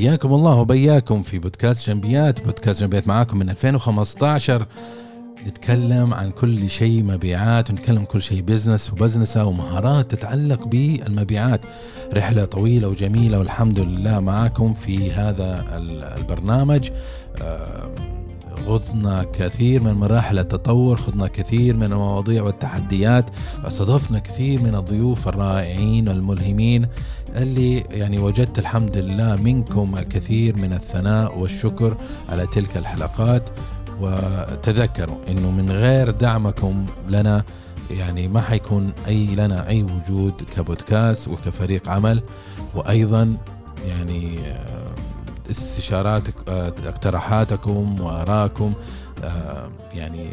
حياكم الله وبياكم في بودكاست جنبيات. بودكاست جنبيات معاكم من 2015 نتكلم عن كل شيء مبيعات ونتكلم كل شيء بزنس وبزنسة ومهارات تتعلق بالمبيعات. رحلة طويلة وجميلة والحمد لله معاكم في هذا البرنامج. خضنا كثير من مراحل التطور خضنا كثير من المواضيع والتحديات استضفنا كثير من الضيوف الرائعين والملهمين اللي يعني وجدت الحمد لله منكم الكثير من الثناء والشكر على تلك الحلقات. وتذكروا إنه من غير دعمكم لنا يعني ما حيكون أي لنا أي وجود كبودكاست وكفريق عمل. وأيضا يعني استشارات اقتراحاتكم وارائكم آه، يعني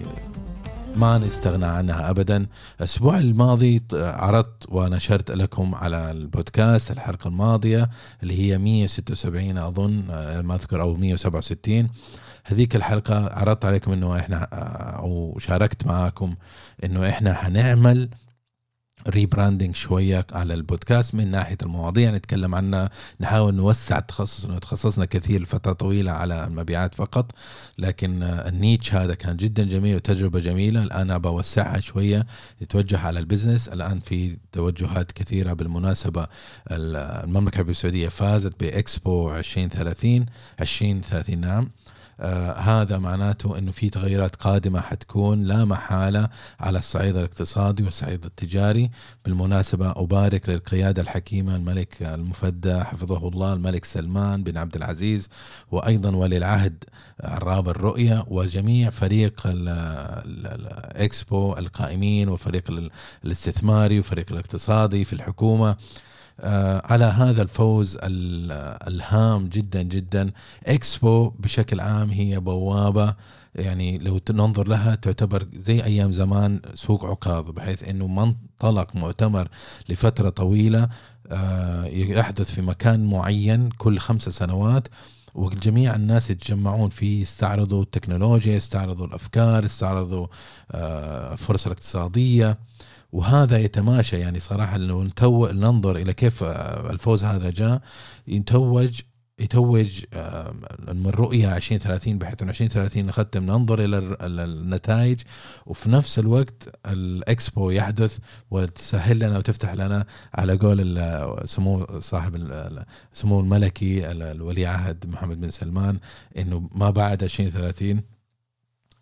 ما نستغنى عنها ابدا. الأسبوع الماضي عرضت ونشرت لكم على البودكاست الحلقة الماضية اللي هي 176 أظن آه، ما أذكر أو 167 هذيك الحلقة عرضت عليكم إنه إحنا آه، أو شاركت معاكم إنه إحنا حنعمل rebranding شوية على البودكاست من ناحية المواضيع نتكلم عنها نحاول نوسع التخصص انه تخصصنا كثير لفترة طويلة على المبيعات فقط لكن ال niche هذا كان جدا جميل وتجربة جميلة الآن بنوسعها شوية يتوجه على البزنس الآن في توجهات كثيرة بالمناسبة المملكة العربيه السعودية فازت بإكسبو 2030 2030 نعم. آه هذا معناته إنه في تغيرات قادمة حتكون لا محالة على الصعيد الاقتصادي والصعيد التجاري. بالمناسبة أبارك للقيادة الحكيمة الملك المفدى حفظه الله الملك سلمان بن عبد العزيز وأيضا ولي العهد عراب الرؤية وجميع فريق الاكسبو القائمين وفريق الاستثماري وفريق الاقتصادي في الحكومة. على هذا الفوز الهام جدا جدا. إكسبو بشكل عام هي بوابة يعني لو ننظر لها تعتبر زي أيام زمان سوق عكاظ بحيث إنه منطلق مؤتمر لفترة طويلة آه، يحدث في مكان معين كل خمس سنوات وجميع الناس يتجمعون فيه يستعرضوا التكنولوجيا يستعرضوا الأفكار يستعرضوا آه، الفرص الاقتصادية. وهذا يتماشى يعني صراحة لو نتو... ننظر إلى كيف آه، الفوز هذا جاء. يتوج يتوج من رؤية 2030 بحيث أن 2030 نختم ننظر إلى النتائج. وفي نفس الوقت الإكسبو يحدث وتسهل لنا وتفتح لنا على قول سمو صاحب سمو الملكي الولي عهد محمد بن سلمان إنه ما بعد 2030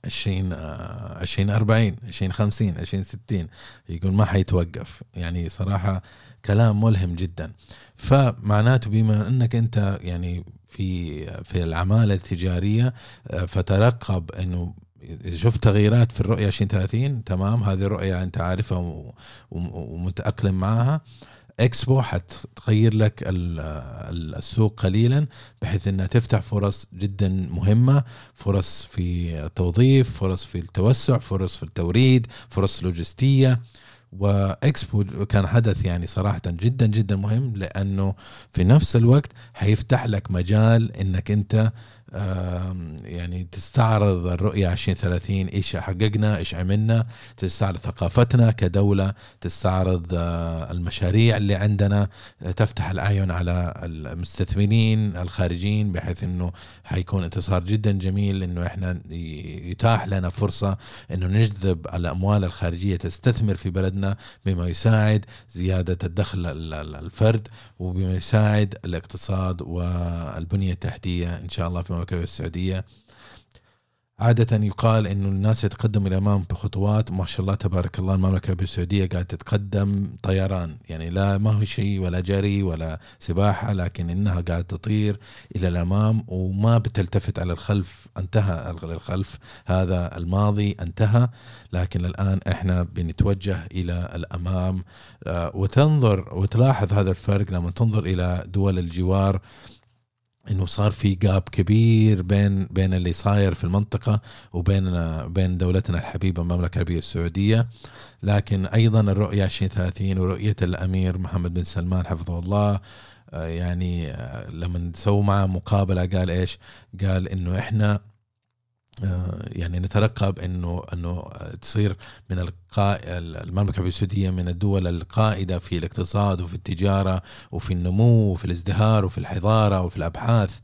20 20 40 20 50 20 60 يقول ما حيتوقف. يعني صراحة كلام ملهم جدا. فمعناته بما إنك أنت يعني في في العمالة التجارية آه، فترقب إنه إذا شفت تغييرات في الرؤية 2030 تمام هذه رؤية أنت عارفها ومتأقلم معها إكسبو حتغير لك السوق قليلا بحيث إنها تفتح فرص جدا مهمة فرص في التوظيف فرص في التوسع فرص في التوريد فرص لوجستية. وإكسبو كان حدث يعني صراحة جدا جدا مهم لأنه في نفس الوقت حيفتح لك مجال إنك أنت يعني تستعرض الرؤية 2030 إيش حققنا إيش عملنا تستعرض ثقافتنا كدولة تستعرض آه، المشاريع اللي عندنا تفتح الأعين على المستثمرين الخارجيين بحيث إنه حيكون انتصار جدا جميل إنه إحنا يتاح لنا فرصة إنه نجذب الأموال الخارجية تستثمر في بلدنا بما يساعد زيادة الدخل الفرد وبما يساعد الاقتصاد والبنية التحتية إن شاء الله في المملكة السعودية. عادة يقال انه الناس يتقدم إلى الامام بخطوات ما شاء الله تبارك الله المملكة السعودية قاعدة تتقدم طيران. يعني لا ما هو شيء ولا جري ولا سباحة لكن إنها قاعدة تطير إلى الأمام وما بتلتفت على الخلف. انتهى الخلف. هذا الماضي انتهى لكن الآن إحنا بنتوجه إلى الأمام. آه، وتنظر وتلاحظ هذا الفرق لما تنظر إلى دول الجوار. إنه صار في جاب كبير بين بين اللي صاير في المنطقة وبين بين دولتنا الحبيبة المملكة العربية السعودية لكن أيضا الرؤية 2030 ورؤية الأمير محمد بن سلمان حفظه الله آه، يعني آه، لما سووا معه مقابلة قال إيش؟ قال إنه إحنا يعني نترقب انه أنه تصير من القائد المملكة العربيه السعودية من الدول القائدة في الاقتصاد وفي التجارة وفي النمو وفي الازدهار وفي الحضارة وفي الأبحاث. آه،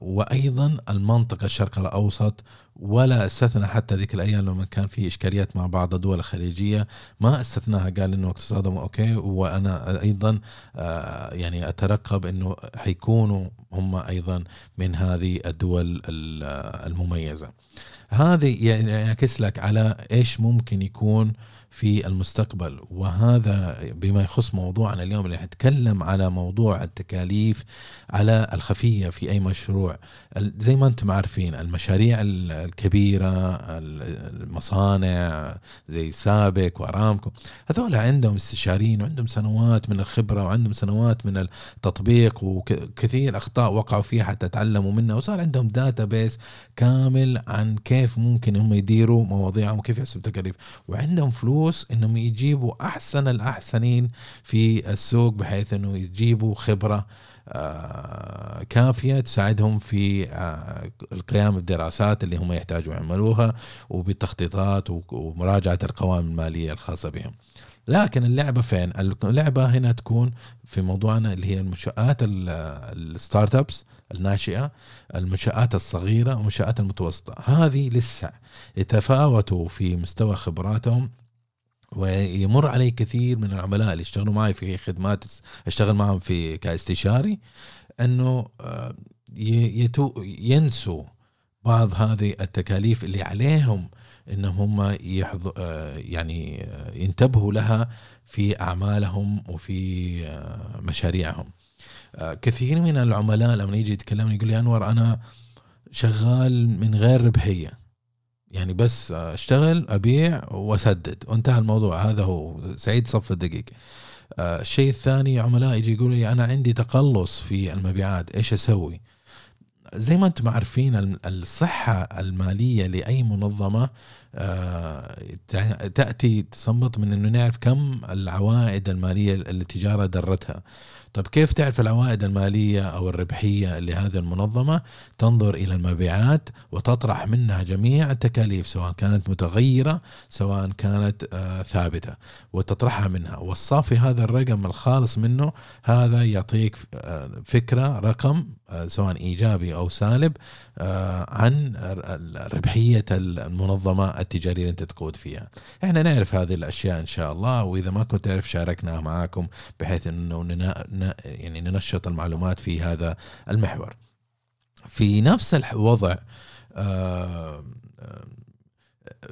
وأيضا المنطقة الشرق الأوسط ولا استثنى حتى ذيك الأيام لما كان في إشكاليات مع بعض الدول الخليجية ما استثناها قال إنه اقتصادهم أوكي وأنا أيضا آه، يعني أترقب إنه حيكونوا هم أيضا من هذه الدول المميزة. هذه يعني يعكس لك على إيش ممكن يكون في المستقبل. وهذا بما يخص موضوعنا اليوم اللي حنتكلم على موضوع التكاليف الخفية في أي مشروع. زي ما أنتم عارفين المشاريع الكبيرة المصانع زي سابك وأرامكو هذول عندهم استشاريين وعندهم سنوات من الخبرة وعندهم سنوات من التطبيق وكثير أخطاء وقعوا فيها حتى تعلموا منها وصار عندهم database كامل عن كيف ممكن هم يديروا مواضيعهم وكيف يحسبوا تكاليف وعندهم فلوس فلوس إنهم يجيبوا أحسن الأحسنين في السوق بحيث إنه يجيبوا خبرة آه، كافية تساعدهم في آه، القيام بالدراسات اللي هم يحتاجوا يعملوها وبالتخطيطات ومراجعة القوائم المالية الخاصة بهم. لكن اللعبة فين؟ اللعبة هنا تكون في موضوعنا اللي هي المنشآت الستارت ابس الناشئة، المنشآت الصغيرة والمنشآت المتوسطة، هذه لسه يتفاوتوا في مستوى خبراتهم ويمر علي كثير من العملاء اللي يشتغلوا معي في خدمات اشتغل معهم في كاستشاري انه آه، يتو ينسوا بعض هذه التكاليف اللي عليهم انهم هم. آه، يعني آه، ينتبهوا لها في أعمالهم وفي مشاريعهم. كثير من العملاء لما يجي يتكلمون يقول لي أنور أنا شغال من غير ربحية يعني بس اشتغل ابيع واسدد. وانتهى الموضوع. هذا هو. سعيد صف الدقيق. آه، الشيء الثاني عملاء يجي يقولوا لي أنا عندي تقلص في المبيعات. إيش أسوي؟ زي ما أنتم عارفين الصحة المالية لأي منظمة تأتي تصمت من إنه نعرف كم العوائد المالية اللي التجاره درتها. طب كيف تعرف العوائد المالية أو الربحية لهذه المنظمة؟ تنظر إلى المبيعات وتطرح منها جميع التكاليف سواء كانت متغيرة سواء كانت آه ثابتة وتطرحها منها. والصافي هذا الرقم الخالص منه هذا يعطيك آه فكرة رقم آه سواء إيجابي أو سالب آه عن ربحية المنظمة التجارية اللي أنت تقود فيها. إحنا نعرف هذه الأشياء إن شاء الله وإذا ما كنت تعرف شاركناها معاكم بحيث أنه يعني ننشط المعلومات في هذا المحور. في نفس الوضع آه، آه،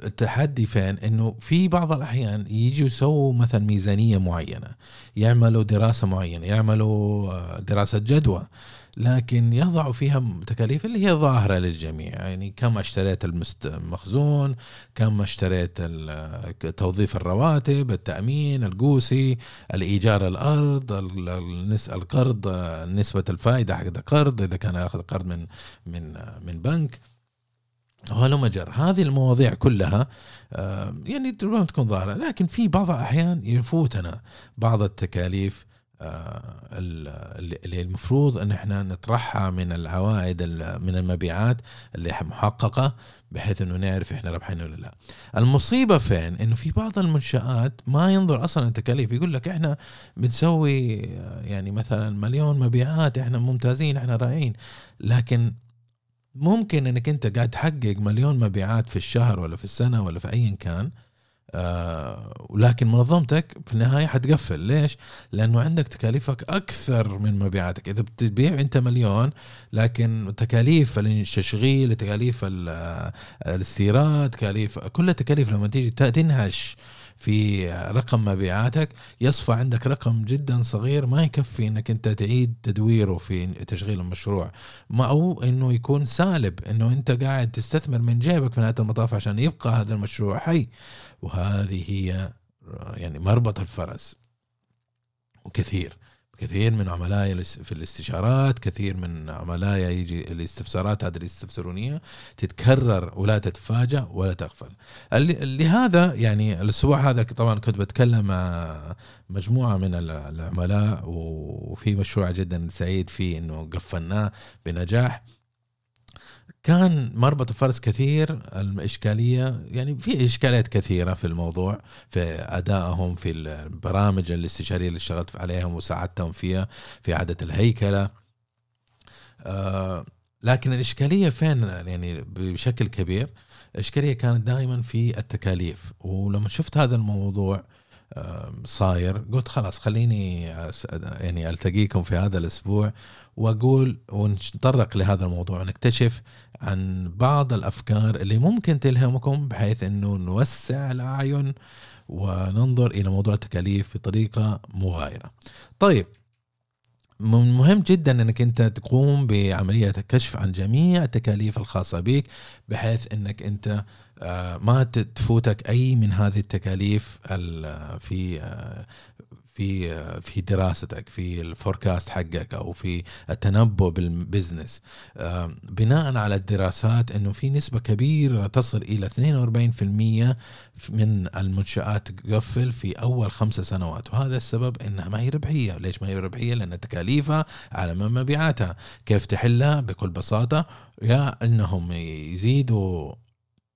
التحدي فين؟ إنه في بعض الأحيان يجوا يسووا مثلا ميزانية معينة يعملوا دراسة معينة يعملوا آه، دراسة جدوى. لكن يضع فيها تكاليف اللي هي ظاهرة للجميع. يعني كم اشتريت المخزون كم اشتريت توظيف الرواتب التأمين القوسي الإيجار الأرض القرض نسبة الفائدة حق القرض إذا كان ياخذ قرض من من من بنك. وهلم جر هذه المواضيع كلها يعني تكون ظاهرة. لكن في بعض الأحيان يفوتنا بعض التكاليف اللي المفروض أن إحنا نطرحها من العوائد من المبيعات اللي محققة بحيث إنه نعرف إحنا ربحين ولا لا. المصيبة فين؟ إنه في بعض المنشآت ما ينظر أصلا التكاليف يقول لك إحنا بنسوي آه، يعني مثلا مليون مبيعات إحنا ممتازين إحنا رائعين لكن ممكن إنك أنت قاعد تحقق مليون مبيعات في الشهر ولا في السنة ولا في ايا كان آه ولكن منظمتك في النهاية حتقفل ليش؟ لأنه عندك تكاليفك أكثر من مبيعاتك إذا بتبيع أنت مليون لكن تكاليف التشغيل تكاليف الاستيراد تكاليف كل التكاليف لما تيجي تنهش في رقم مبيعاتك. يصفى عندك رقم جدا صغير ما يكفي إنك أنت تعيد تدويره في تشغيل المشروع. ما أو إنه يكون سالب إنه أنت قاعد تستثمر من جيبك في نهاية المطاف عشان يبقى هذا المشروع حي. وهذه هي يعني مربط الفرس. وكثير. كثير من عملائي في الاستشارات كثير من عملائي يجي الاستفسارات هذه الاستفسارونية تتكرر ولا تتفاجأ ولا تغفل. لهذا يعني الأسبوع هذا طبعا كنت بتكلم مع مجموعة من العملاء وفي مشروع جدا سعيد فيه أنه قفلناه بنجاح. كان مربط الفرس كثير الإشكالية يعني في إشكاليات كثيرة في الموضوع في أدائهم في البرامج الاستشارية اللي اشتغلت عليهم وساعدتهم فيها في إعادة الهيكلة. آه لكن الإشكالية فين؟ يعني بشكل كبير الإشكالية كانت دائما في التكاليف. ولما شفت هذا الموضوع صاير قلت خلاص خليني يعني ألتقيكم في هذا الأسبوع وأقول ونتطرق لهذا الموضوع ونكتشف عن بعض الأفكار اللي ممكن تلهمكم بحيث إنه نوسع الأعين وننظر إلى موضوع التكاليف بطريقة مغايرة. طيب مهم جدا إنك أنت تقوم بعملية الكشف عن جميع التكاليف الخاصة بك بحيث إنك أنت آه، ما تفوتك أي من هذه التكاليف في آه، في في دراستك في ال forecast حقك أو في التنبؤ بال business بناء على الدراسات إنه في نسبة كبيرة تصل إلى 42% من المنشآت تقفل في أول خمسة سنوات. وهذا السبب إنها ما هي ربحية. ليش ما هي ربحية؟ لأن تكاليفها على من مبيعاتها. كيف تحلها؟ بكل بساطة يا إنهم يزيدوا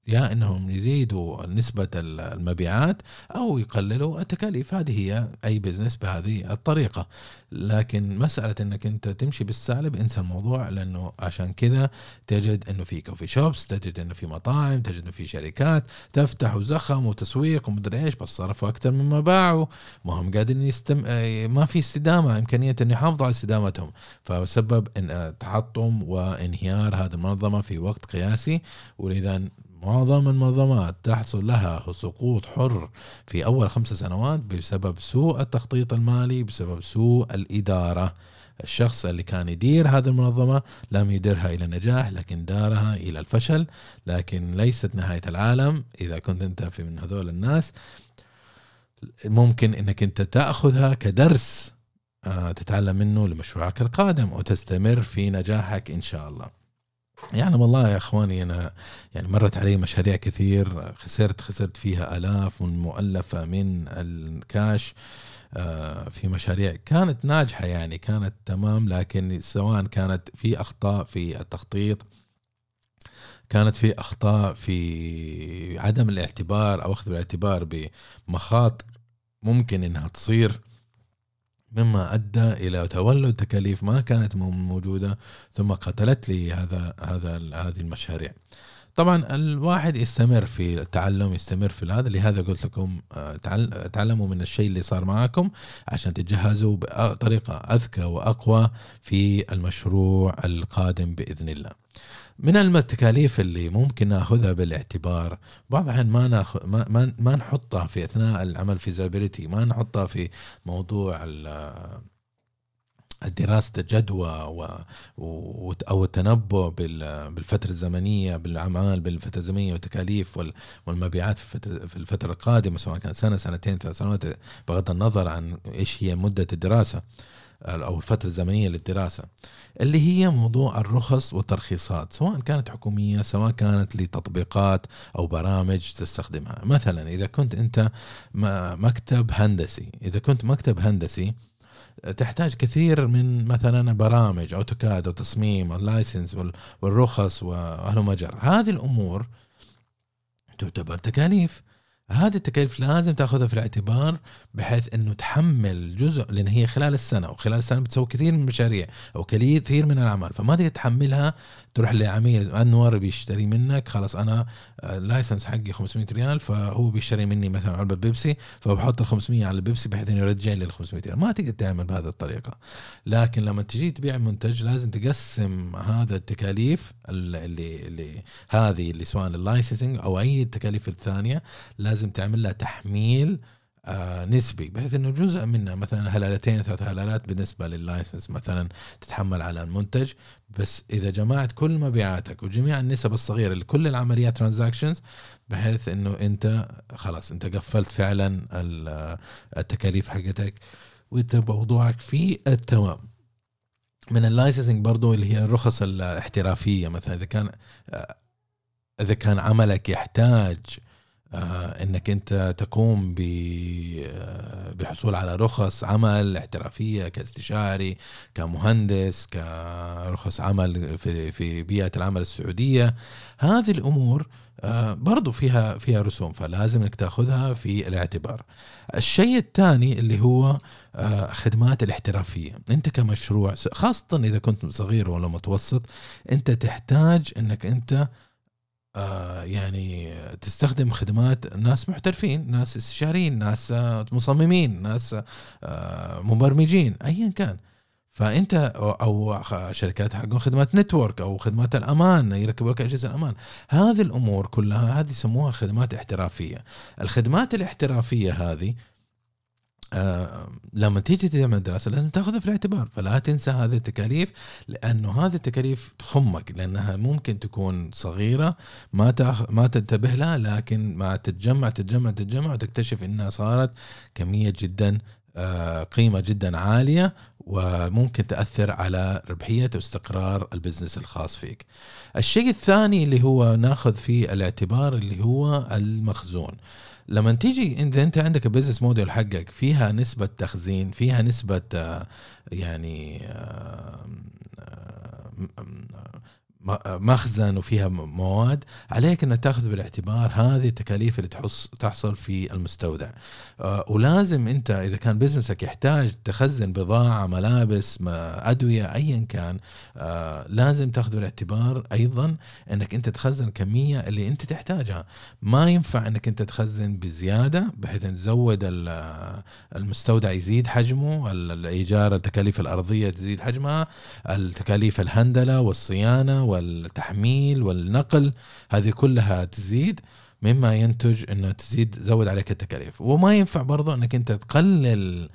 يا إنهم يزيدوا نسبة المبيعات أو يقللوا التكاليف. هذه هي أي بزنس بهذه الطريقة. لكن مسألة إنك أنت تمشي بالسالب انسى الموضوع لأنه عشان كذا تجد إنه في كوفي شوبس تجد إنه في مطاعم تجد إنه في شركات تفتح وزخم وتسويق ومدري إيش بس صرفوا أكثر مما باعوا. ما هم قادرين يستم ما في استدامة إمكانية ان يحافظوا على استدامتهم. فسبب ان تحطم وإنهيار هذه المنظمة في وقت قياسي. ولذا معظم المنظمات تحصل لها سقوط حر في أول خمس سنوات بسبب سوء التخطيط المالي بسبب سوء الإدارة. الشخص اللي كان يدير هذه المنظمة لم يديرها إلى النجاح لكن دارها إلى الفشل. لكن ليست نهاية العالم. إذا كنت أنت في من هذول الناس ممكن أنك أنت تأخذها كدرس آه، تتعلم منه لمشروعك القادم وتستمر في نجاحك إن شاء الله. يعني والله يا إخواني أنا يعني مرت علي مشاريع كثير خسرت خسرت فيها آلاف مؤلفه من الكاش آه، في مشاريع كانت ناجحة يعني كانت تمام لكن سواء كانت في أخطاء في التخطيط كانت في أخطاء في عدم الاعتبار أو أخذ بالاعتبار بمخاطر ممكن إنها تصير. مما أدى إلى تولد تكاليف ما كانت موجودة ثم قتلت لي هذا هذا هذه المشاريع. طبعا الواحد يستمر في التعلم يستمر في هذا لهذا قلت لكم آه، تعلموا من الشيء اللي صار معكم عشان تتجهزوا بطريقة أذكى وأقوى في المشروع القادم بإذن الله. من التكاليف اللي ممكن ناخذها بالاعتبار بعض الاحيان ما ناخذ ما, ما, ما نحطها في أثناء العمل فيزابيليتي ما نحطها في موضوع دراسة الجدوى و... أو التنبؤ بال... بالفترة الزمنية بالأعمال بالفترة الزمنية والتكاليف وال... والمبيعات. في الفترة القادمة سواء كانت سنة سنتين ثلاث سنوات بغض النظر عن إيش هي مدة الدراسة أو الفترة الزمنية للدراسة اللي هي موضوع الرخص والترخيصات سواء كانت حكومية سواء كانت لتطبيقات أو برامج تستخدمها. مثلا إذا كنت أنت مكتب هندسي إذا كنت مكتب هندسي تحتاج كثير من مثلا برامج أوتوكاد وتصميم اللايسنس والرخص وهلم جر هذه الأمور تعتبر تكاليف. هذه التكاليف لازم تاخذها في الاعتبار بحيث إنه تحمل جزء لأن هي خلال السنة وخلال السنة بتسوي كثير من المشاريع أو كثير من الأعمال. فما تقدر تحملها تروح لعميل أنور بيشتري منك خلاص أنا ال license آه، حقي 500 ريال فهو بيشتري مني مثلا علبة بيبسي فبحط ال 500 على البيبسي بحيث إنه يرجع لي ال 500 ريال. ما تقدر تعمل بهذه الطريقة. لكن لما تجي تبيع منتج لازم تقسم هذا التكاليف اللي اللي هذه اللي سواء ال licensing أو أي التكاليف الثانية لازم تعمل لها تحميل آه نسبي بحيث إنه جزء منها مثلا هلالتين ثلاث هلالات بالنسبة لل license مثلا تتحمل على المنتج. بس إذا جمعت كل مبيعاتك وجميع النسب الصغيرة لكل العمليات transactions بحيث إنه أنت خلاص أنت قفلت فعلا التكاليف حقتك وانت موضوعك في التمام. من اللايسنسنج برضو اللي هي الرخص الاحترافية مثلا إذا كان آه، إذا كان عملك يحتاج إنك أنت تقوم آه، بحصول على رخص عمل احترافية كاستشاري كمهندس كرخص عمل في في بيئة العمل السعودية هذه الأمور آه، برضو فيها فيها رسوم فلازم إنك تأخذها في الاعتبار. الشيء الثاني اللي هو خدمات الاحترافية، أنت كمشروع خاصة إذا كنت صغير ولا متوسط أنت تحتاج إنك أنت آه، يعني تستخدم خدمات ناس محترفين ناس استشاريين ناس آه، مصممين ناس آه، مبرمجين ايا كان. فأنت أو شركات حقهم خدمات نتورك أو خدمات الأمان يركبوا لك أجهزة الأمان. هذه الأمور كلها هذه يسموها خدمات احترافية. الخدمات الاحترافية هذه آه لما تيجي تعمل دراسه لازم تاخذها في الاعتبار فلا تنسى هذه التكاليف لأنه هذه التكاليف تخمك لأنها ممكن تكون صغيرة ما تأخ... ما تنتبه لها لكن ما تتجمع تتجمع تتجمع وتكتشف إنها صارت كمية جدا قيمة جدا عالية وممكن تأثر على ربحية واستقرار ال business الخاص فيك. الشيء الثاني اللي هو ناخذ في الاعتبار اللي هو المخزون. لما تيجي انت أنت عندك ال business model حقك فيها نسبة تخزين فيها نسبة آه، يعني آه، مخزن وفيها مواد عليك إنك تأخذ بالاعتبار هذه التكاليف اللي تحص تحصل في المستودع. آه، ولازم أنت إذا كان بزنسك يحتاج تخزن بضاعة ملابس أدوية ايا كان آه، لازم تأخذ بالاعتبار أيضا إنك أنت تخزن الكميه اللي أنت تحتاجها. ما ينفع إنك أنت تخزن بزيادة بحيث إن تزود المستودع يزيد حجمه الإيجار التكاليف الأرضية تزيد حجمها التكاليف الهندلة والصيانة والتحميل والنقل هذه كلها تزيد مما ينتج إنه تزيد تزود عليك التكاليف. وما ينفع برضو إنك أنت تقلل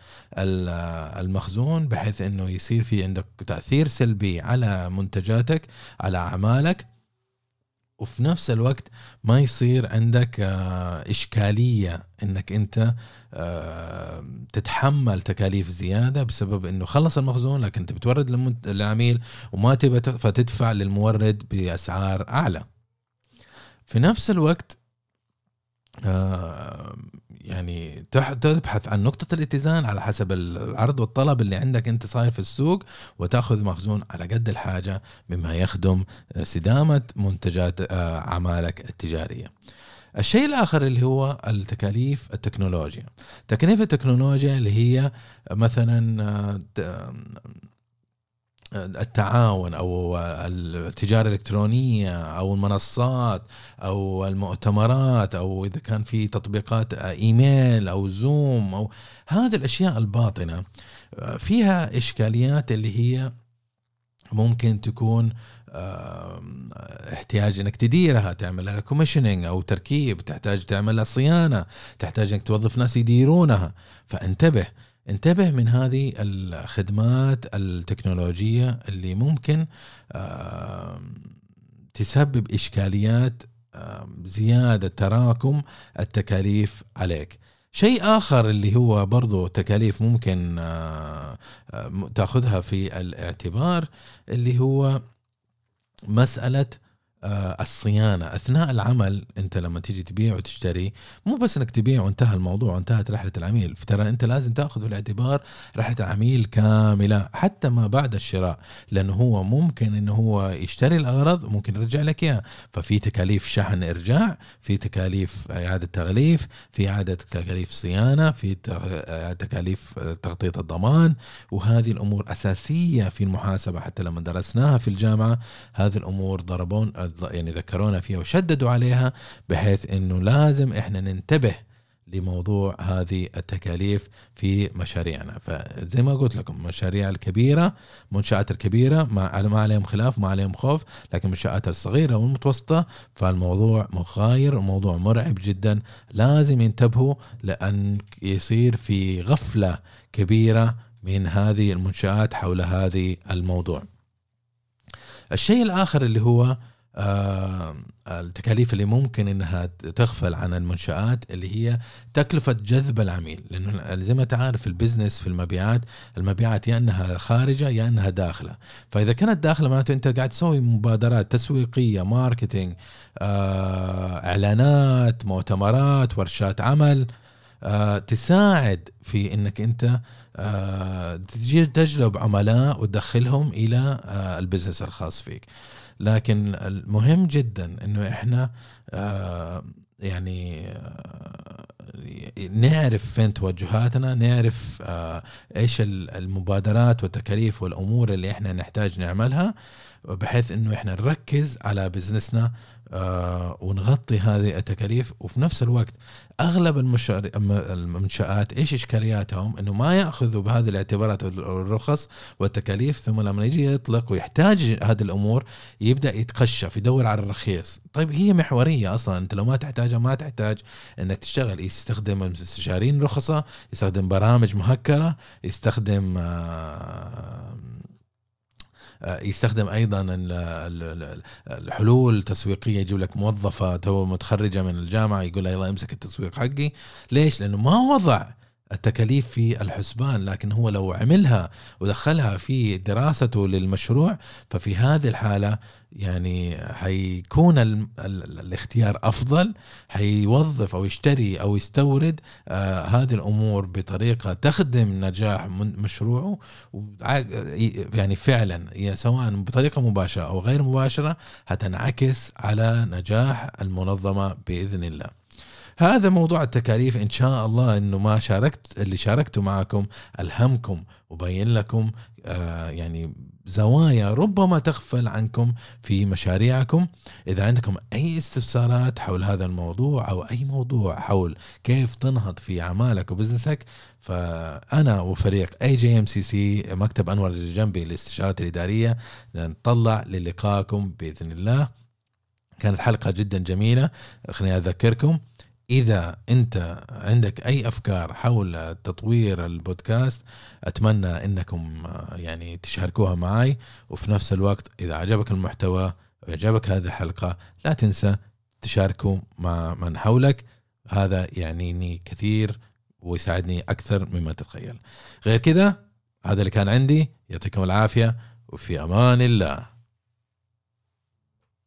المخزون بحيث إنه يصير في عندك تأثير سلبي على منتجاتك على أعمالك. وفي نفس الوقت ما يصير عندك آه، إشكالية أنك أنت آه، تتحمل تكاليف زيادة بسبب أنه خلص المخزون لكن أنت بتورد للعميل وما تبى فتدفع للمورد بأسعار أعلى. في نفس الوقت يعني تبحث عن نقطة الاتزان على حسب العرض والطلب اللي عندك انت صاير في السوق وتأخذ مخزون على قد الحاجة مما يخدم استدامة منتجات آه، أعمالك التجارية. الشيء الآخر اللي هو التكاليف التكنولوجيا. تكاليف التكنولوجيا اللي هي مثلا آه، التعاون أو التجارة الإلكترونية أو المنصات أو المؤتمرات أو إذا كان في تطبيقات إيميل أو زوم أو هذه الأشياء الباطنة فيها إشكاليات اللي هي ممكن تكون احتياج إنك تديرها تعمل لها commissioning أو تركيب تحتاج تعمل لها صيانة تحتاج إنك توظف ناس يديرونها فانتبه انتبه من هذه الخدمات التكنولوجية اللي ممكن تسبب إشكاليات زيادة تراكم التكاليف عليك. شيء آخر اللي هو برضو تكاليف ممكن تأخذها في الاعتبار اللي هو مسألة آه، الصيانة. أثناء العمل أنت لما تيجي تبيع وتشتري مو بس أنك تبيع وانتهى الموضوع وانتهت رحلة العميل. ترى أنت لازم تأخذ في الاعتبار رحلة العميل كاملة حتى ما بعد الشراء. لأنه هو ممكن أنه هو يشتري الأغراض ممكن يرجع لك إياها. ففي تكاليف شحن إرجاع في تكاليف إعادة تغليف في إعادة تكاليف صيانة في تكاليف تغطية الضمان. وهذه الأمور أساسية في المحاسبة. حتى لما درسناها في الجامعة هذه الأمور ضربون يعني ذكرونا فيها وشددوا عليها بحيث إنه لازم إحنا ننتبه لموضوع هذه التكاليف في مشاريعنا. فزي ما قلت لكم المشاريع الكبيرة منشآت الكبيرة ما ما عليهم خلاف ما عليهم خوف لكن المنشآت الصغيرة والمتوسطة فالموضوع مخاير وموضوع مرعب جدا. لازم ينتبهوا لأن يصير في غفلة كبيرة من هذه المنشآت حول هذه الموضوع. الشيء الآخر اللي هو التكاليف اللي ممكن إنها تغفل عن المنشآت اللي هي تكلفة جذب العميل. لأنه زي ما تعرف ال business في المبيعات المبيعات يا إنها خارجة يا إنها داخلة. فإذا كانت داخلة معناته أنت قاعد تسوي مبادرات تسويقية marketing آه، إعلانات مؤتمرات ورشات عمل آه، تساعد في إنك أنت تجلب عملاء وتدخلهم إلى البزنس الخاص فيك. لكن المهم جدا إنه إحنا آه، يعني آه، نعرف فين توجهاتنا نعرف آه، إيش المبادرات والتكاليف والأمور اللي إحنا نحتاج نعملها بحيث إنه إحنا نركز على بزنسنا ونغطي هذه التكاليف. وفي نفس الوقت أغلب المنشآت إيش إشكالياتهم؟ إنه ما يأخذوا بهذه الاعتبارات الرخص والتكاليف ثم لما يجي يطلق ويحتاج هذه الأمور يبدأ يتقشف يدور على الرخيص. طيب هي محورية أصلا. أنت لو ما تحتاجها ما تحتاج إنك تشتغل. يستخدم استشاريين رخصة يستخدم برامج مهكرة يستخدم آه آه، يستخدم أيضا الحلول التسويقيه يجيب لك موظفة تو متخرجة من الجامعة يقول لها يلا امسك التسويق حقي. ليش؟ لأنه ما وضع. التكاليف في الحسبان لكن هو لو عملها ودخلها في دراسته للمشروع ففي هذه الحالة يعني حيكون ال ال الاختيار أفضل حيوظف أو يشتري أو يستورد آه هذه الأمور بطريقة تخدم نجاح مشروعه يعني فعلا سواء بطريقة مباشرة أو غير مباشرة هتنعكس على نجاح المنظمة بإذن الله. هذا موضوع التكاليف إن شاء الله إنه ما شاركت اللي شاركته معكم ألهمكم وبين لكم آه يعني زوايا ربما تغفل عنكم في مشاريعكم. إذا عندكم أي استفسارات حول هذا الموضوع أو أي موضوع حول كيف تنهض في أعمالك وبزنسك فأنا وفريق اي جي ام سي سي مكتب أنور اللي جنبي للاستشارات الإدارية نطلع للقائكم بإذن الله. كانت حلقة جدا جميلة خليني أذكركم. إذا أنت عندك أي أفكار حول تطوير البودكاست أتمنى إنكم يعني تشاركوها معي وفي نفس الوقت إذا عجبك المحتوى وعجبك هذه الحلقة لا تنسى تشاركوا مع من حولك. هذا يعنيني كثير ويساعدني أكثر مما تتخيل. غير كذا هذا اللي كان عندي. يعطيكم العافية وفي أمان الله.